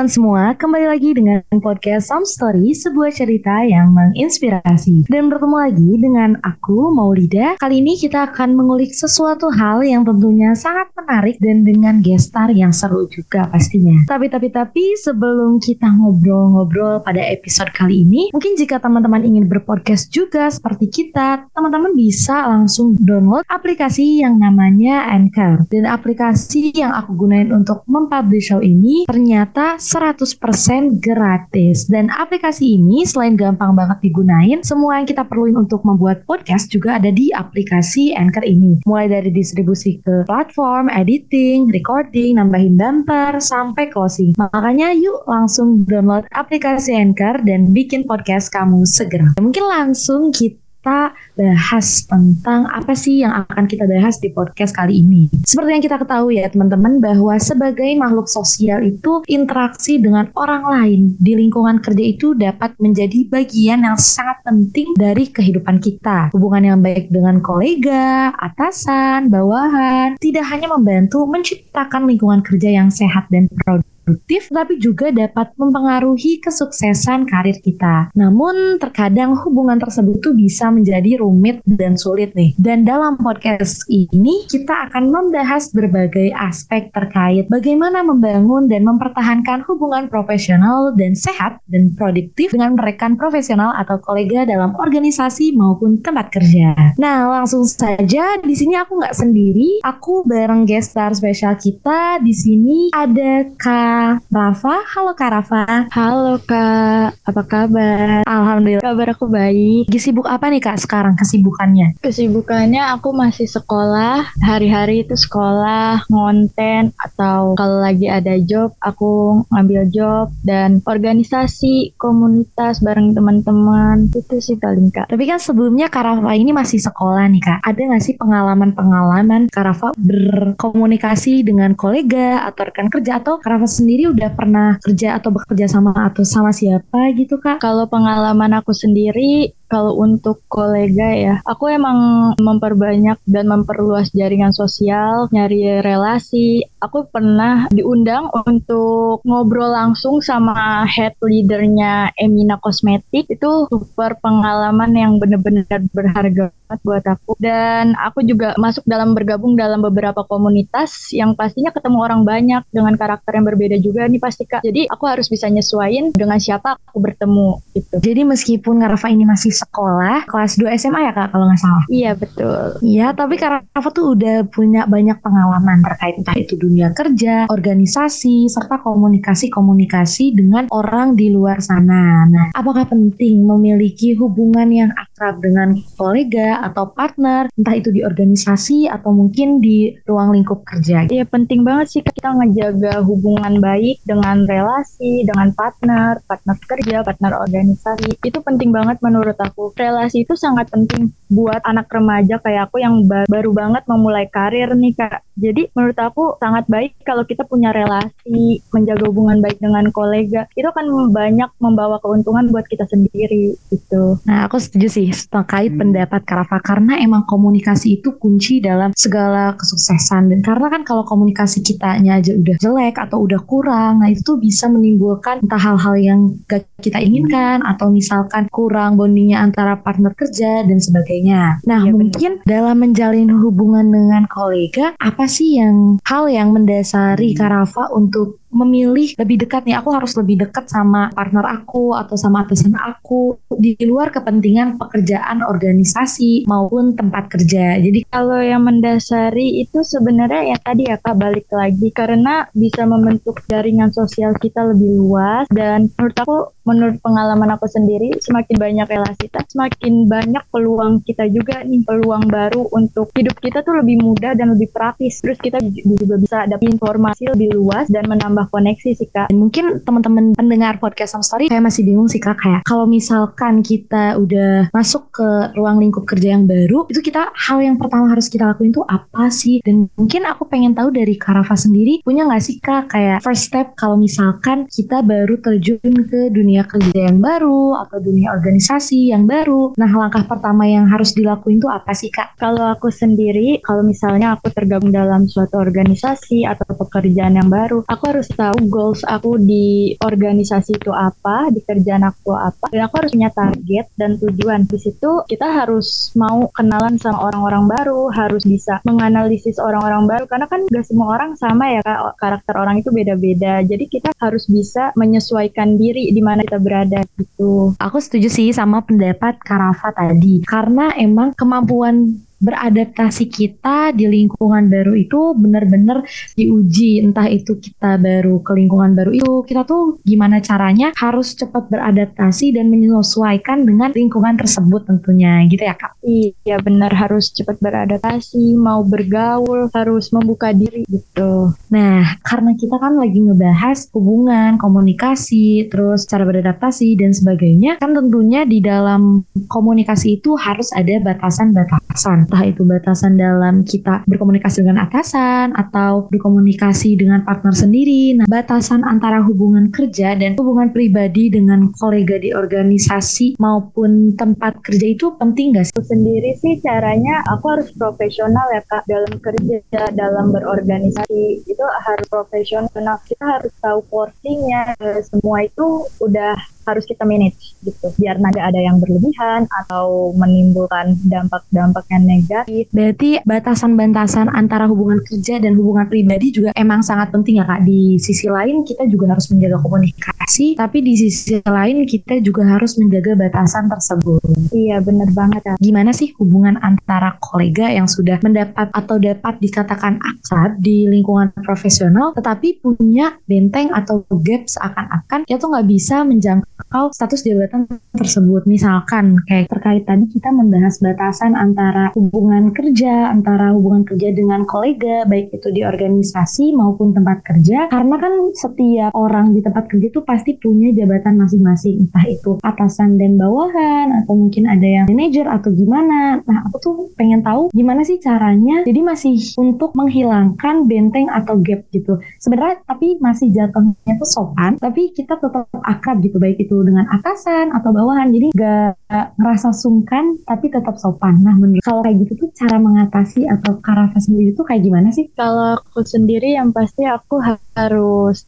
teman-teman semua, kembali lagi dengan podcast Some Story, sebuah cerita yang menginspirasi. Dan bertemu lagi dengan aku, Maulida. Kali ini kita akan mengulik sesuatu hal yang tentunya sangat menarik dan dengan gestar yang seru juga pastinya. Tapi, tapi, tapi sebelum kita ngobrol-ngobrol pada episode kali ini, mungkin jika teman-teman ingin berpodcast juga seperti kita, teman-teman bisa langsung download aplikasi yang namanya Anchor. Dan aplikasi yang aku gunain untuk mempublish show ini ternyata ternyata 100% gratis. Dan aplikasi ini selain gampang banget digunain, semua yang kita perluin untuk membuat podcast juga ada di aplikasi Anchor ini. Mulai dari distribusi ke platform, editing, recording, nambahin bumper, sampai closing. Makanya yuk langsung download aplikasi Anchor dan bikin podcast kamu segera. Mungkin langsung kita kita bahas tentang apa sih yang akan kita bahas di podcast kali ini. Seperti yang kita ketahui ya teman-teman bahwa sebagai makhluk sosial itu interaksi dengan orang lain di lingkungan kerja itu dapat menjadi bagian yang sangat penting dari kehidupan kita. Hubungan yang baik dengan kolega, atasan, bawahan tidak hanya membantu menciptakan lingkungan kerja yang sehat dan produktif produktif, tapi juga dapat mempengaruhi kesuksesan karir kita. Namun, terkadang hubungan tersebut tuh bisa menjadi rumit dan sulit nih. Dan dalam podcast ini, kita akan membahas berbagai aspek terkait bagaimana membangun dan mempertahankan hubungan profesional dan sehat dan produktif dengan rekan profesional atau kolega dalam organisasi maupun tempat kerja. Nah, langsung saja di sini aku nggak sendiri, aku bareng guest star spesial kita. Di sini ada Kak Rafa. Halo Kak Rafa. Halo Kak, apa kabar? Alhamdulillah. Kabar aku baik. Lagi sibuk apa nih Kak sekarang kesibukannya? Kesibukannya aku masih sekolah. Hari-hari itu sekolah, ngonten, atau kalau lagi ada job, aku ngambil job dan organisasi komunitas bareng teman-teman. Itu sih paling Kak. Tapi kan sebelumnya Kak Rafa ini masih sekolah nih Kak. Ada nggak sih pengalaman-pengalaman Kak Rafa berkomunikasi dengan kolega atau rekan kerja atau Kak Rafa sendiri udah pernah kerja atau bekerja sama atau sama siapa gitu kak? Kalau pengalaman aku sendiri kalau untuk kolega ya, aku emang memperbanyak dan memperluas jaringan sosial, nyari relasi. Aku pernah diundang untuk ngobrol langsung sama head leadernya Emina Kosmetik. Itu super pengalaman yang bener-bener berharga buat aku. Dan aku juga masuk dalam bergabung dalam beberapa komunitas yang pastinya ketemu orang banyak dengan karakter yang berbeda juga nih pasti kak. Jadi aku harus bisa nyesuaiin dengan siapa aku bertemu gitu. Jadi meskipun Rafa ini masih sekolah kelas 2 SMA ya kak kalau nggak salah. Iya betul. Iya tapi karena Rafa tuh udah punya banyak pengalaman terkait entah itu dunia kerja, organisasi, serta komunikasi-komunikasi dengan orang di luar sana. Nah, apakah penting memiliki hubungan yang akrab dengan kolega atau partner, entah itu di organisasi atau mungkin di ruang lingkup kerja? Iya penting banget sih kita ngejaga hubungan baik dengan relasi, dengan partner, partner kerja, partner organisasi. Itu penting banget menurut aku aku. Relasi itu sangat penting buat anak remaja kayak aku yang baru banget memulai karir nih kak. Jadi menurut aku sangat baik kalau kita punya relasi, menjaga hubungan baik dengan kolega. Itu akan banyak membawa keuntungan buat kita sendiri gitu. Nah aku setuju sih terkait hmm. pendapat Karafa karena emang komunikasi itu kunci dalam segala kesuksesan dan karena kan kalau komunikasi kitanya aja udah jelek atau udah kurang, nah itu bisa menimbulkan entah hal-hal yang gak kita inginkan atau misalkan kurang bondingnya antara partner kerja dan sebagainya. Nah, ya, mungkin bener. dalam menjalin hubungan dengan kolega, apa sih yang hal yang mendasari Karafa untuk memilih lebih dekat nih aku harus lebih dekat sama partner aku atau sama atasan aku. Di luar kepentingan pekerjaan organisasi maupun tempat kerja. Jadi kalau yang mendasari itu sebenarnya ya tadi ya Kak balik lagi. Karena bisa membentuk jaringan sosial kita lebih luas. Dan menurut aku menurut pengalaman aku sendiri semakin banyak relasi kita semakin banyak peluang kita juga nih peluang baru untuk hidup kita tuh lebih mudah dan lebih praktis. Terus kita juga bisa dapat informasi lebih luas dan menambah nambah koneksi sih kak. Mungkin teman-teman pendengar podcast Some Story saya masih bingung sih kak kayak kalau misalkan kita udah masuk ke ruang lingkup kerja yang baru itu kita hal yang pertama harus kita lakuin itu apa sih? Dan mungkin aku pengen tahu dari Karafa sendiri punya nggak sih kak kayak first step kalau misalkan kita baru terjun ke dunia kerja yang baru atau dunia organisasi yang baru. Nah langkah pertama yang harus dilakuin itu apa sih kak? Kalau aku sendiri kalau misalnya aku tergabung dalam suatu organisasi atau pekerjaan yang baru, aku harus harus tahu goals aku di organisasi itu apa, di kerjaan aku apa, dan aku harus punya target dan tujuan. Di situ kita harus mau kenalan sama orang-orang baru, harus bisa menganalisis orang-orang baru karena kan gak semua orang sama ya kak, karakter orang itu beda-beda. Jadi kita harus bisa menyesuaikan diri di mana kita berada gitu. Aku setuju sih sama pendapat Karafa tadi karena emang kemampuan beradaptasi kita di lingkungan baru itu benar-benar diuji. Entah itu kita baru ke lingkungan baru itu kita tuh gimana caranya harus cepat beradaptasi dan menyesuaikan dengan lingkungan tersebut tentunya. Gitu ya kak? Iya benar. Harus cepat beradaptasi mau bergaul harus membuka diri gitu. Nah karena kita kan lagi ngebahas hubungan komunikasi terus cara beradaptasi dan sebagainya kan tentunya di dalam komunikasi itu harus ada batasan-batasan entah itu batasan dalam kita berkomunikasi dengan atasan atau berkomunikasi dengan partner sendiri. Nah, batasan antara hubungan kerja dan hubungan pribadi dengan kolega di organisasi maupun tempat kerja itu penting gak sih? Aku sendiri sih caranya aku harus profesional ya kak dalam kerja, dalam berorganisasi itu harus profesional. Kita harus tahu porsinya, semua itu udah harus kita manage gitu biar nggak ada yang berlebihan atau menimbulkan dampak-dampak yang negatif. Berarti batasan-batasan antara hubungan kerja dan hubungan pribadi juga emang sangat penting ya kak. Di sisi lain kita juga harus menjaga komunikasi, tapi di sisi lain kita juga harus menjaga batasan tersebut. Iya benar banget ya. Gimana sih hubungan antara kolega yang sudah mendapat atau dapat dikatakan akrab di lingkungan profesional, tetapi punya benteng atau gap seakan-akan kita tuh nggak bisa menjangkau atau status jabatan tersebut. Misalkan kayak terkait tadi kita membahas batasan antara hubungan kerja, antara hubungan kerja dengan kolega, baik itu di organisasi maupun tempat kerja. Karena kan setiap orang di tempat kerja itu pasti punya jabatan masing-masing, entah itu atasan dan bawahan atau mungkin ada yang manajer atau gimana. Nah, aku tuh pengen tahu gimana sih caranya jadi masih untuk menghilangkan benteng atau gap gitu. Sebenarnya tapi masih jatuhnya tuh sopan, tapi kita tetap akrab gitu baik itu dengan atasan atau bawahan. Jadi gak ngerasa sungkan tapi tetap sopan. Nah menurut kalau kayak gitu tuh cara mengatasi atau karafa sendiri tuh kayak gimana sih? Kalau aku sendiri yang pasti aku harus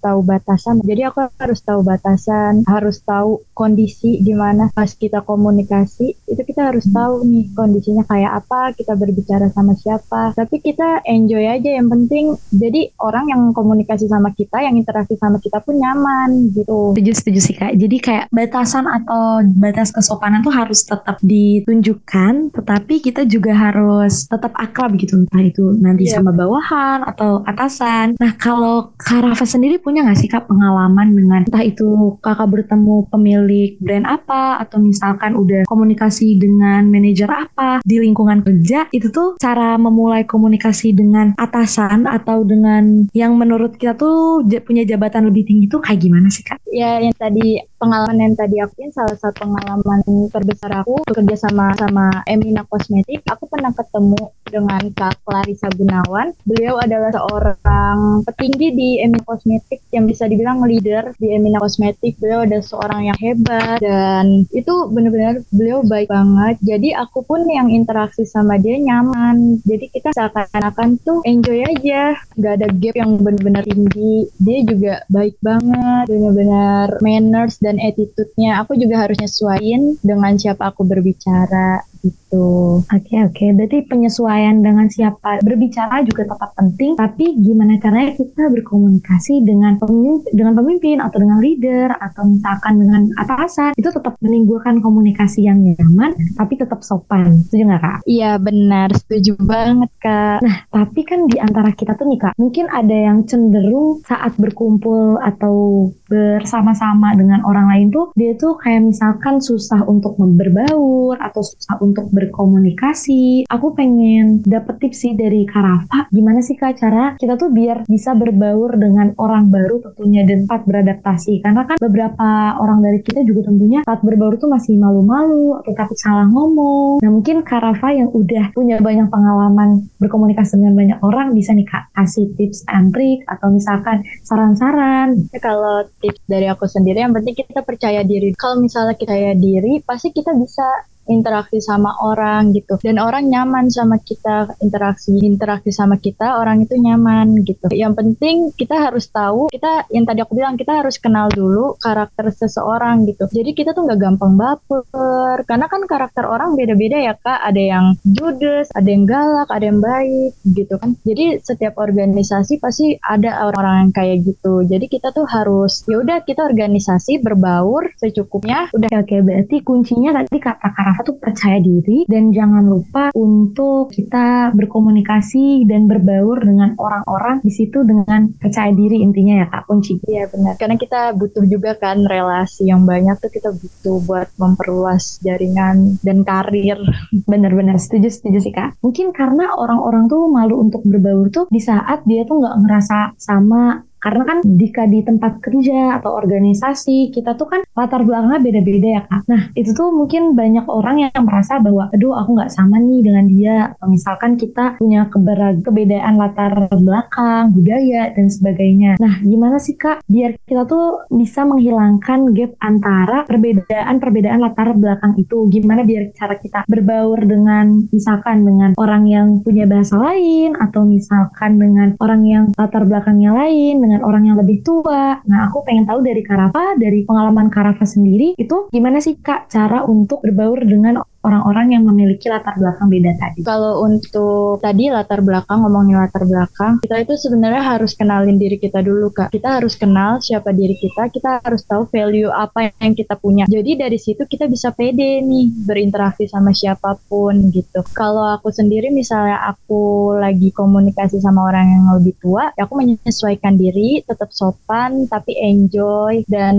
tahu batasan jadi aku harus tahu batasan harus tahu kondisi di mana pas kita komunikasi itu kita harus hmm. tahu nih kondisinya kayak apa kita berbicara sama siapa tapi kita enjoy aja yang penting jadi orang yang komunikasi sama kita yang interaksi sama kita pun nyaman gitu setuju setuju sih kak jadi kayak batasan atau batas kesopanan tuh harus tetap ditunjukkan, tetapi kita juga harus tetap akrab gitu, entah itu nanti yeah. sama bawahan atau atasan. Nah kalau Karafa sendiri punya nggak sih kak pengalaman dengan entah itu kakak bertemu pemilik brand apa atau misalkan udah komunikasi dengan manajer apa di lingkungan kerja itu tuh cara memulai komunikasi dengan atasan atau dengan yang menurut kita tuh punya jabatan lebih tinggi tuh kayak gimana sih kak? Ya yang tadi pengalaman yang tadi aku ini salah satu pengalaman terbesar aku bekerja sama sama Emina Kosmetik. Aku pernah ketemu dengan Kak Clarissa Gunawan. Beliau adalah seorang petinggi di Emina Kosmetik yang bisa dibilang leader di Emina Kosmetik. Beliau adalah seorang yang hebat dan itu benar-benar beliau baik banget. Jadi aku pun yang interaksi sama dia nyaman. Jadi kita seakan-akan tuh enjoy aja. Gak ada gap yang benar-benar tinggi. Dia juga baik banget, benar-benar manners dan attitude-nya aku juga harus nyesuaiin dengan siapa aku berbicara gitu. Oke okay, oke, okay. berarti penyesuaian dengan siapa berbicara juga tetap penting, tapi gimana caranya kita berkomunikasi dengan pemimpin, dengan pemimpin atau dengan leader atau misalkan dengan atasan itu tetap menimbulkan komunikasi yang nyaman, tapi tetap sopan. Setuju nggak kak? Iya benar, setuju banget kak. Nah tapi kan di antara kita tuh nih kak, mungkin ada yang cenderung saat berkumpul atau bersama-sama dengan orang lain tuh dia tuh kayak misalkan susah untuk berbaur atau susah untuk berkomunikasi. Aku pengen dapet tips sih dari Karafa. Gimana sih Kak cara kita tuh biar bisa berbaur dengan orang baru tentunya dan cepat beradaptasi. Karena kan beberapa orang dari kita juga tentunya saat berbaur tuh masih malu-malu atau takut salah ngomong. Nah mungkin Karafa yang udah punya banyak pengalaman berkomunikasi dengan banyak orang bisa nih Kak kasih tips and trick atau misalkan saran-saran. Kalau tips dari aku sendiri yang penting kita percaya diri. Kalau misalnya kita percaya diri pasti kita bisa interaksi sama orang gitu. Dan orang nyaman sama kita interaksi interaksi sama kita orang itu nyaman gitu. Yang penting kita harus tahu kita yang tadi aku bilang kita harus kenal dulu karakter seseorang gitu. Jadi kita tuh nggak gampang baper karena kan karakter orang beda-beda ya kak. Ada yang judes ada yang galak ada yang baik gitu kan. Jadi setiap organisasi pasti ada orang-orang yang kayak gitu. Jadi kita tuh harus ya udah kita organisasi berbaur secukupnya. Udah oke berarti kuncinya tadi kata Tuh percaya diri dan jangan lupa untuk kita berkomunikasi dan berbaur dengan orang-orang di situ dengan percaya diri intinya ya kak kunci. Iya benar. Karena kita butuh juga kan relasi yang banyak tuh kita butuh buat memperluas jaringan dan karir. Benar-benar setuju setuju sih kak. Mungkin karena orang-orang tuh malu untuk berbaur tuh di saat dia tuh nggak ngerasa sama karena kan jika di tempat kerja atau organisasi kita tuh kan latar belakangnya beda-beda ya kak. Nah itu tuh mungkin banyak orang yang merasa bahwa aduh aku nggak sama nih dengan dia. Misalkan kita punya keberag kebedaan latar belakang, budaya dan sebagainya. Nah gimana sih kak biar kita tuh bisa menghilangkan gap antara perbedaan-perbedaan latar belakang itu? Gimana biar cara kita berbaur dengan misalkan dengan orang yang punya bahasa lain atau misalkan dengan orang yang latar belakangnya lain dengan orang yang lebih tua. Nah, aku pengen tahu dari Karafa, dari pengalaman Karafa sendiri, itu gimana sih Kak cara untuk berbaur dengan orang-orang yang memiliki latar belakang beda tadi. Kalau untuk tadi latar belakang, ngomongin latar belakang, kita itu sebenarnya harus kenalin diri kita dulu, Kak. Kita harus kenal siapa diri kita, kita harus tahu value apa yang kita punya. Jadi dari situ kita bisa pede nih berinteraksi sama siapa pun gitu. Kalau aku sendiri misalnya aku lagi komunikasi sama orang yang lebih tua, ya aku menyesuaikan diri, tetap sopan tapi enjoy dan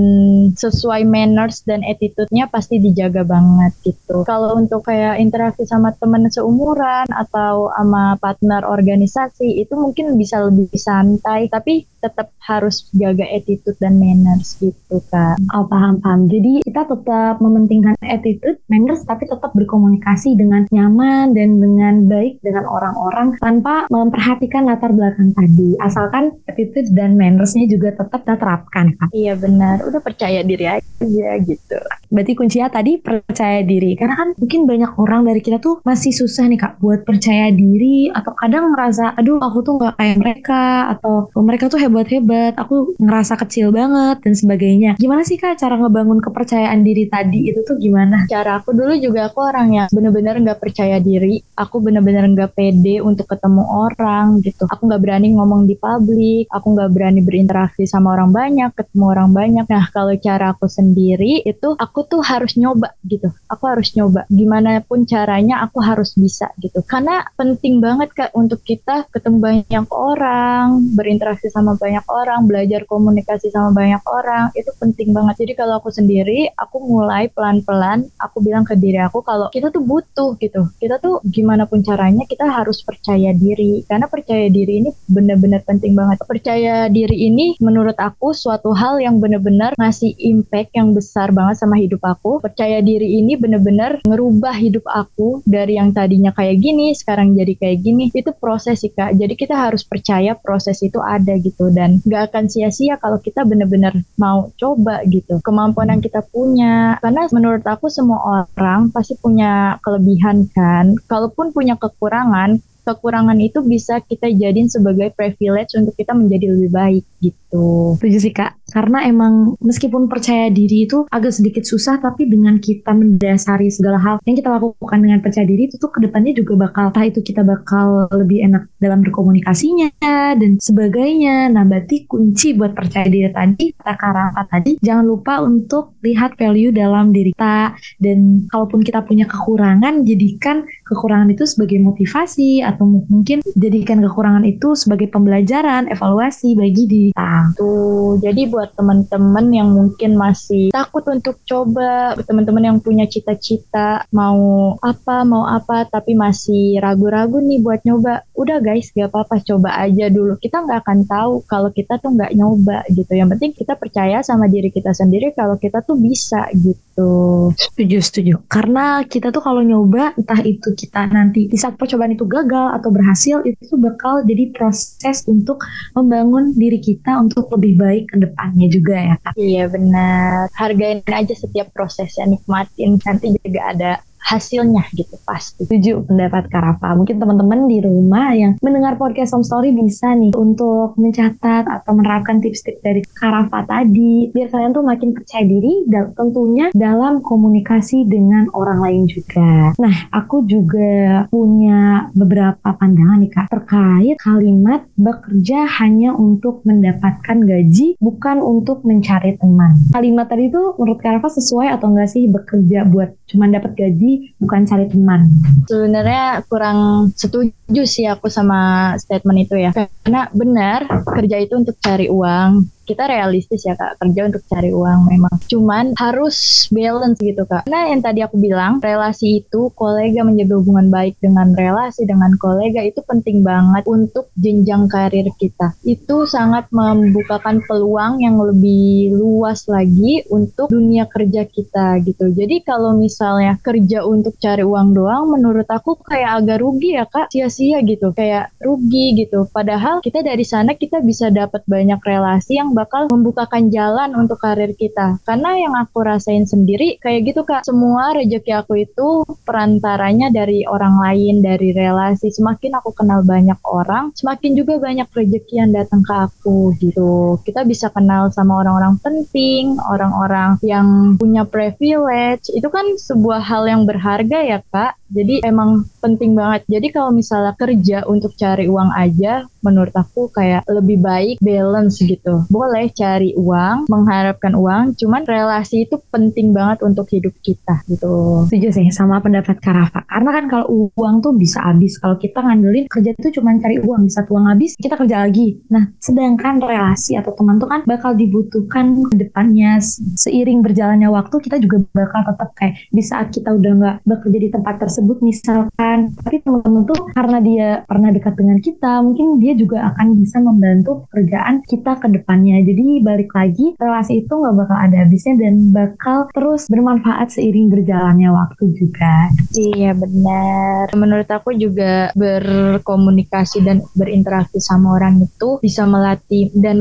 sesuai manners dan attitude-nya pasti dijaga banget gitu. Kalau untuk kayak interaksi sama teman seumuran atau sama partner organisasi itu mungkin bisa lebih santai tapi tetap harus jaga attitude dan manners gitu kan. Oh paham paham. Jadi kita tetap mementingkan attitude, manners tapi tetap berkomunikasi dengan nyaman dan dengan baik dengan orang-orang tanpa memperhatikan latar belakang tadi. Asalkan attitude dan mannersnya juga tetap kita terapkan kan. Iya benar. Udah percaya diri aja gitu. Berarti kuncinya tadi percaya diri. Karena kan mungkin banyak orang dari kita tuh masih susah nih kak buat percaya diri. Atau kadang ngerasa aduh aku tuh nggak kayak mereka. Atau mereka tuh hebat-hebat. Aku ngerasa kecil banget dan sebagainya. Gimana sih kak cara ngebangun kepercayaan diri tadi itu tuh gimana? Cara aku dulu juga aku orang yang bener-bener nggak percaya diri. Aku bener-bener nggak pede untuk ketemu orang gitu. Aku nggak berani ngomong di publik. Aku nggak berani berinteraksi sama orang banyak ketemu orang banyak. Nah kalau cara aku sendiri itu aku tuh harus nyoba gitu. Aku harus nyoba. Gimana pun caranya aku harus bisa gitu. Karena penting banget kak untuk kita ketemu banyak orang berinteraksi sama banyak orang belajar komunikasi sama banyak orang. Itu penting banget. Jadi kalau aku sendiri aku mulai pelan-pelan. Aku bilang ke diri aku kalau kita tuh butuh gitu. Kita tuh gimana pun caranya kita harus percaya diri. Karena percaya diri ini benar-benar penting banget. Percaya diri ini menurut aku suatu hal yang benar-benar ngasih impact yang besar banget sama hidup aku. Percaya diri ini benar-benar merubah hidup aku dari yang tadinya kayak gini sekarang jadi kayak gini. Itu proses sih kak. Jadi kita harus percaya proses itu ada gitu. Dan gak akan sia-sia kalau kita bener-bener mau coba gitu. Kemampuan yang kita punya. Karena menurut aku semua orang pasti punya kelebihan kan? Kalaupun punya kekurangan kekurangan itu bisa kita jadiin sebagai privilege untuk kita menjadi lebih baik gitu. Setuju sih kak, karena emang meskipun percaya diri itu agak sedikit susah, tapi dengan kita mendasari segala hal yang kita lakukan dengan percaya diri itu tuh ke depannya juga bakal, entah itu kita bakal lebih enak dalam berkomunikasinya dan sebagainya. Nah berarti kunci buat percaya diri tadi, kata Karaka tadi, jangan lupa untuk lihat value dalam diri kita dan kalaupun kita punya kekurangan, jadikan kekurangan itu sebagai motivasi atau mungkin jadikan kekurangan itu sebagai pembelajaran, evaluasi bagi diri kita. Tuh, jadi buat teman-teman yang mungkin masih takut untuk coba, teman-teman yang punya cita-cita mau apa, mau apa, tapi masih ragu-ragu nih buat nyoba, udah guys, gak apa-apa, coba aja dulu. Kita nggak akan tahu kalau kita tuh nggak nyoba gitu. Yang penting kita percaya sama diri kita sendiri kalau kita tuh bisa gitu. Setuju, setuju. Karena kita tuh kalau nyoba, entah itu kita nanti di saat percobaan itu gagal atau berhasil, itu bakal jadi proses untuk membangun diri kita untuk lebih baik ke depannya juga ya Kak. Iya benar. Hargain aja setiap prosesnya, nikmatin. Nanti juga ada hasilnya gitu pasti. Setuju pendapat Karafa. Mungkin teman-teman di rumah yang mendengar podcast Home Story bisa nih untuk mencatat atau menerapkan tips-tips dari Karafa tadi biar kalian tuh makin percaya diri dan tentunya dalam komunikasi dengan orang lain juga. Nah, aku juga punya beberapa pandangan nih Kak terkait kalimat bekerja hanya untuk mendapatkan gaji bukan untuk mencari teman. Kalimat tadi itu menurut Karafa sesuai atau enggak sih bekerja buat cuma dapat gaji bukan cari teman. Sebenarnya kurang setuju sih aku sama statement itu ya. Karena benar kerja itu untuk cari uang, kita realistis ya kak kerja untuk cari uang memang. Cuman harus balance gitu kak. Karena yang tadi aku bilang relasi itu kolega menjaga hubungan baik dengan relasi dengan kolega itu penting banget untuk jenjang karir kita. Itu sangat membukakan peluang yang lebih luas lagi untuk dunia kerja kita gitu. Jadi kalau misalnya kerja untuk cari uang doang menurut aku kayak agak rugi ya kak. Sia-sia gitu kayak rugi gitu. Padahal kita dari sana kita bisa dapat banyak relasi yang bakal membukakan jalan untuk karir kita. Karena yang aku rasain sendiri kayak gitu kak, semua rejeki aku itu perantaranya dari orang lain, dari relasi. Semakin aku kenal banyak orang, semakin juga banyak rejeki yang datang ke aku gitu. Kita bisa kenal sama orang-orang penting, orang-orang yang punya privilege. Itu kan sebuah hal yang berharga ya kak. Jadi emang penting banget. Jadi kalau misalnya kerja untuk cari uang aja, menurut aku kayak lebih baik balance gitu. Boleh cari uang, mengharapkan uang, cuman relasi itu penting banget untuk hidup kita gitu. Setuju sih sama pendapat Karafa. Karena kan kalau uang tuh bisa habis. Kalau kita ngandelin kerja itu cuma cari uang, bisa uang habis, kita kerja lagi. Nah, sedangkan relasi atau teman tuh kan bakal dibutuhkan ke depannya. Seiring berjalannya waktu, kita juga bakal tetap kayak di saat kita udah nggak bekerja di tempat tersebut misalkan. Tapi teman-teman tuh karena dia pernah dekat dengan kita, mungkin dia juga akan bisa membantu pekerjaan kita ke depannya. Jadi balik lagi relasi itu nggak bakal ada habisnya dan bakal terus bermanfaat seiring berjalannya waktu juga. Iya benar. Menurut aku juga berkomunikasi dan berinteraksi sama orang itu bisa melatih dan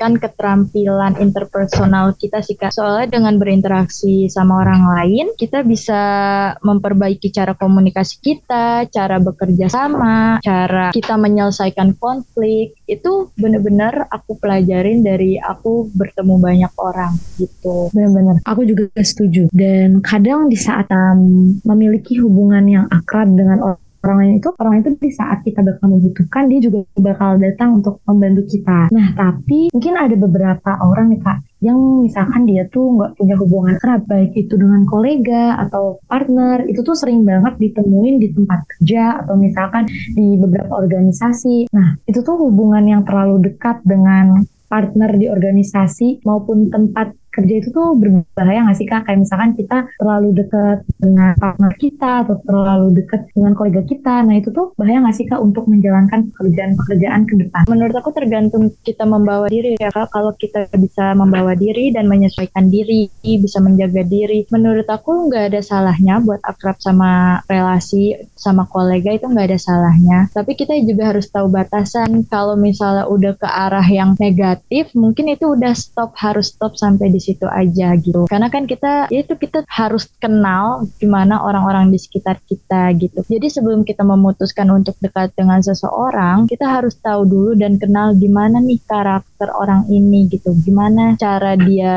meningkatkan keterampilan interpersonal kita sih kak. Soalnya dengan berinteraksi sama orang lain kita bisa memperbaiki cara komunikasi kita, cara bekerja sama, cara kita menyelesaikan konflik itu benar-benar aku pelajarin dari aku bertemu banyak orang gitu. Benar-benar, aku juga setuju. Dan kadang di saat um, memiliki hubungan yang akrab dengan orang orang lain itu orang itu di saat kita bakal membutuhkan dia juga bakal datang untuk membantu kita. Nah tapi mungkin ada beberapa orang nih kak yang misalkan dia tuh nggak punya hubungan kerap baik itu dengan kolega atau partner itu tuh sering banget ditemuin di tempat kerja atau misalkan di beberapa organisasi. Nah itu tuh hubungan yang terlalu dekat dengan partner di organisasi maupun tempat kerja itu tuh berbahaya nggak sih kak? Kayak misalkan kita terlalu dekat dengan partner kita atau terlalu dekat dengan kolega kita. Nah itu tuh bahaya nggak sih kak untuk menjalankan pekerjaan-pekerjaan ke depan? Menurut aku tergantung kita membawa diri ya kak. Kalau kita bisa membawa diri dan menyesuaikan diri, bisa menjaga diri. Menurut aku nggak ada salahnya buat akrab sama relasi sama kolega itu nggak ada salahnya. Tapi kita juga harus tahu batasan. Kalau misalnya udah ke arah yang negatif, mungkin itu udah stop harus stop sampai di situ aja gitu. Karena kan kita ya itu kita harus kenal gimana orang-orang di sekitar kita gitu. Jadi sebelum kita memutuskan untuk dekat dengan seseorang kita harus tahu dulu dan kenal gimana nih karakter orang ini gitu. Gimana cara dia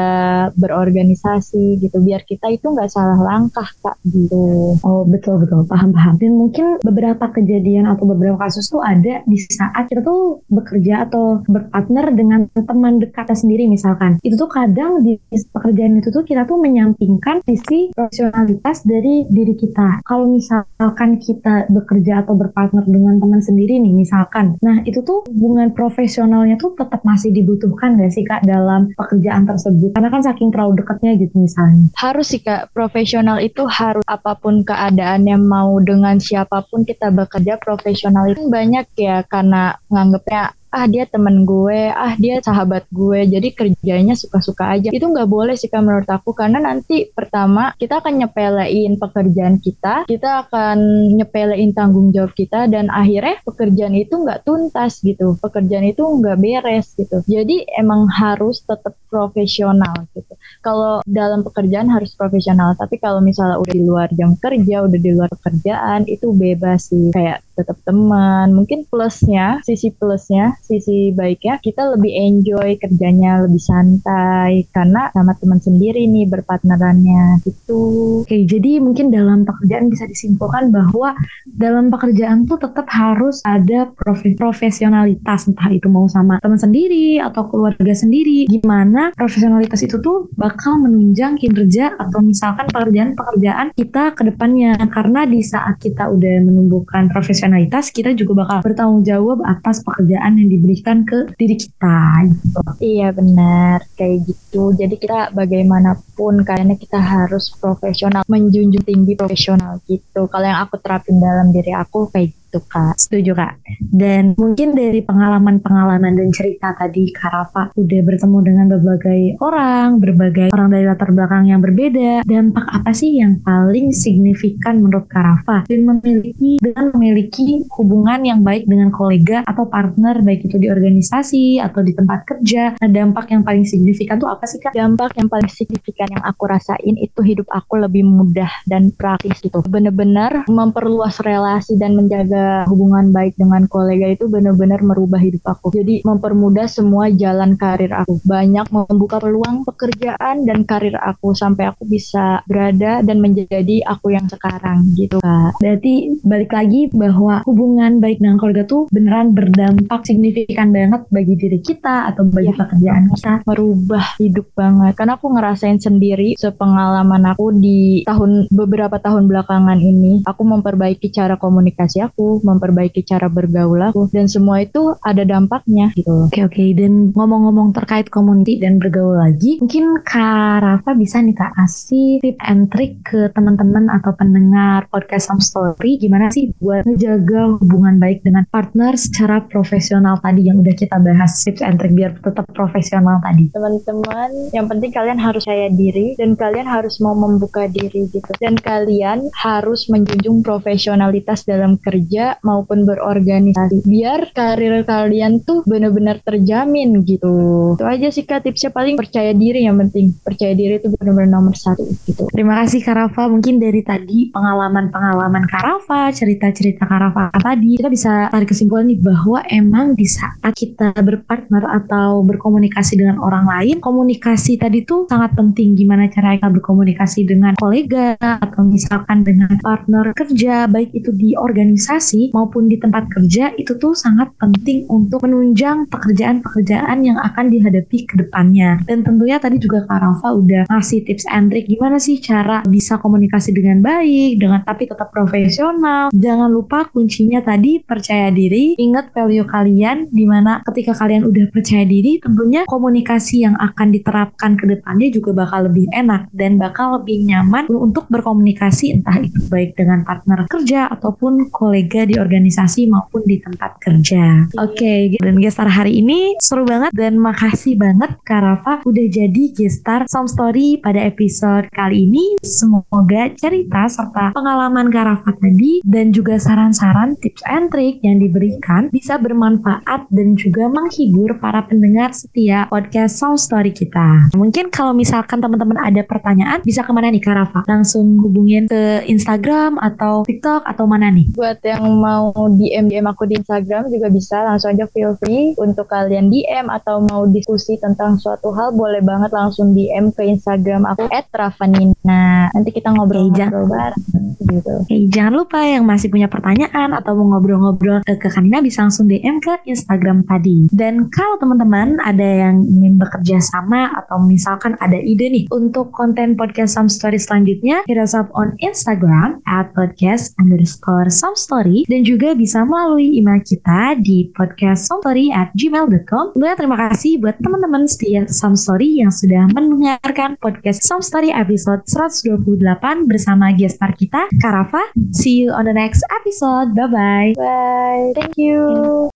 berorganisasi gitu. Biar kita itu nggak salah langkah kak gitu. Oh betul betul. Paham paham. Dan mungkin beberapa kejadian atau beberapa kasus tuh ada di saat kita tuh bekerja atau berpartner dengan teman dekatnya sendiri misalkan. Itu tuh kadang di pekerjaan itu tuh kita tuh menyampingkan sisi profesionalitas dari diri kita. Kalau misalkan kita bekerja atau berpartner dengan teman sendiri nih misalkan, nah itu tuh hubungan profesionalnya tuh tetap masih dibutuhkan gak sih kak dalam pekerjaan tersebut? Karena kan saking terlalu dekatnya gitu misalnya. Harus sih kak, profesional itu harus apa pun keadaannya mau dengan siapa pun kita bekerja profesional itu banyak ya karena nganggapnya ah dia temen gue, ah dia sahabat gue, jadi kerjanya suka-suka aja. Itu nggak boleh sih menurut aku karena nanti pertama kita akan nyepelein pekerjaan kita, kita akan nyepelein tanggung jawab kita dan akhirnya pekerjaan itu nggak tuntas gitu, pekerjaan itu nggak beres gitu. Jadi emang harus tetap profesional gitu. Kalau dalam pekerjaan harus profesional, tapi kalau misalnya udah di luar jam kerja, udah di luar pekerjaan itu bebas sih kayak tetap teman. Mungkin plusnya, sisi plusnya, sisi baiknya kita lebih enjoy kerjanya, lebih santai karena sama teman sendiri nih berpartnerannya gitu. Oke, jadi mungkin dalam pekerjaan bisa disimpulkan bahwa dalam pekerjaan tuh tetap harus ada profe profesionalitas entah itu mau sama teman sendiri atau keluarga sendiri. Gimana profesionalitas itu tuh bakal menunjang kinerja atau misalkan pekerjaan-pekerjaan kita ke depannya karena di saat kita udah menumbuhkan profesionalitas kita juga bakal bertanggung jawab atas pekerjaan yang diberikan ke diri kita gitu. Iya benar kayak gitu. Jadi kita bagaimanapun kayaknya kita harus profesional, menjunjung tinggi profesional gitu. Kalau yang aku terapin dalam diri aku kayak gitu kak. Setuju kak. Dan mungkin dari pengalaman-pengalaman dan cerita tadi Kak Rafa udah bertemu dengan berbagai orang, berbagai orang dari latar belakang yang berbeda. Dampak apa sih yang paling signifikan menurut Kak Rafa dan memiliki dengan memiliki hubungan yang baik dengan kolega atau partner baik itu di organisasi atau di tempat kerja. Nah, dampak yang paling signifikan tuh apa sih Kak? Dampak yang paling signifikan yang aku rasain itu hidup aku lebih mudah dan praktis gitu. Bener-bener memperluas relasi dan menjaga hubungan baik dengan kolega itu benar-benar merubah hidup aku. Jadi mempermudah semua jalan karir aku. Banyak membuka peluang pekerjaan dan karir aku sampai aku bisa berada dan menjadi aku yang sekarang gitu kak. Berarti balik lagi bahwa hubungan baik dengan keluarga tuh beneran berdampak signifikan banget bagi diri kita atau bagi ya, pekerjaan kita. Merubah hidup banget. Karena aku ngerasain sendiri sepengalaman aku di tahun beberapa tahun belakangan ini. Aku memperbaiki cara komunikasi aku, memperbaiki cara bergaul aku dan semua itu ada dampaknya gitu. Oke oke dan ngomong-ngomong terkait community dan bergaul lagi, mungkin Kak Rafa bisa nih Kak kasih tip and trick ke teman-teman atau pendengar podcast Some Story gimana sih buat ngejaga hubungan baik dengan partner secara profesional tadi yang udah kita bahas tips and trick biar tetap profesional tadi. Teman-teman, yang penting kalian harus saya diri dan kalian harus mau membuka diri gitu dan kalian harus menjunjung profesionalitas dalam kerja maupun berorganisasi. Biar karir kalian tuh benar-benar terjamin gitu. Itu aja sih kak tipsnya. Paling percaya diri yang penting. Percaya diri itu benar-benar nomor satu gitu. Terima kasih Kak Rafa. Mungkin dari tadi pengalaman-pengalaman Kak Rafa cerita-cerita Kak Rafa tadi kita bisa tarik kesimpulan nih bahwa emang di saat kita berpartner atau berkomunikasi dengan orang lain komunikasi tadi tuh sangat penting. Gimana cara kita berkomunikasi dengan kolega atau misalkan dengan partner kerja baik itu di organisasi organisasi maupun di tempat kerja itu tuh sangat penting untuk menunjang pekerjaan-pekerjaan yang akan dihadapi ke depannya. Dan tentunya tadi juga Kak Rafa udah ngasih tips and trick gimana sih cara bisa komunikasi dengan baik, dengan tapi tetap profesional. Jangan lupa kuncinya tadi percaya diri, ingat value kalian di mana ketika kalian udah percaya diri tentunya komunikasi yang akan diterapkan ke depannya juga bakal lebih enak dan bakal lebih nyaman untuk berkomunikasi entah itu baik dengan partner kerja ataupun kolega di organisasi maupun di tempat kerja. Oke, okay, dan gestar hari ini seru banget dan makasih banget Kak Rafa udah jadi gestar Some Story pada episode kali ini. Semoga cerita serta pengalaman Kak Rafa tadi dan juga saran-saran tips and trick yang diberikan bisa bermanfaat dan juga menghibur para pendengar setia podcast Some Story kita. Mungkin kalau misalkan teman-teman ada pertanyaan bisa ke mana nih Kak Rafa? Langsung hubungin ke Instagram atau TikTok atau mana nih? Buat yang mau DM DM aku di Instagram juga bisa langsung aja feel free untuk kalian DM atau mau diskusi tentang suatu hal boleh banget langsung DM ke Instagram aku @rafanina. Nanti kita ngobrol-ngobrol bareng gitu. Hey, jangan lupa yang masih punya pertanyaan atau mau ngobrol-ngobrol ke Kanina bisa langsung DM ke Instagram tadi. Dan kalau teman-teman ada yang ingin bekerja sama atau misalkan ada ide nih untuk konten podcast Some Story selanjutnya, hit us up on Instagram at podcast underscore some story dan juga bisa melalui email kita di podcaststory at gmail.com. Tentunya terima kasih buat teman-teman setia Some Story yang sudah mendengarkan podcast Some Story episode 128 bersama gestar kita, Karafa. See you on the next episode. Bye-bye. Bye. Thank you.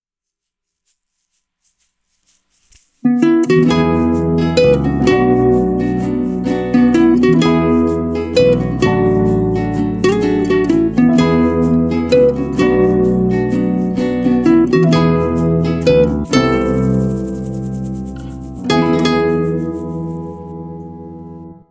Thank you.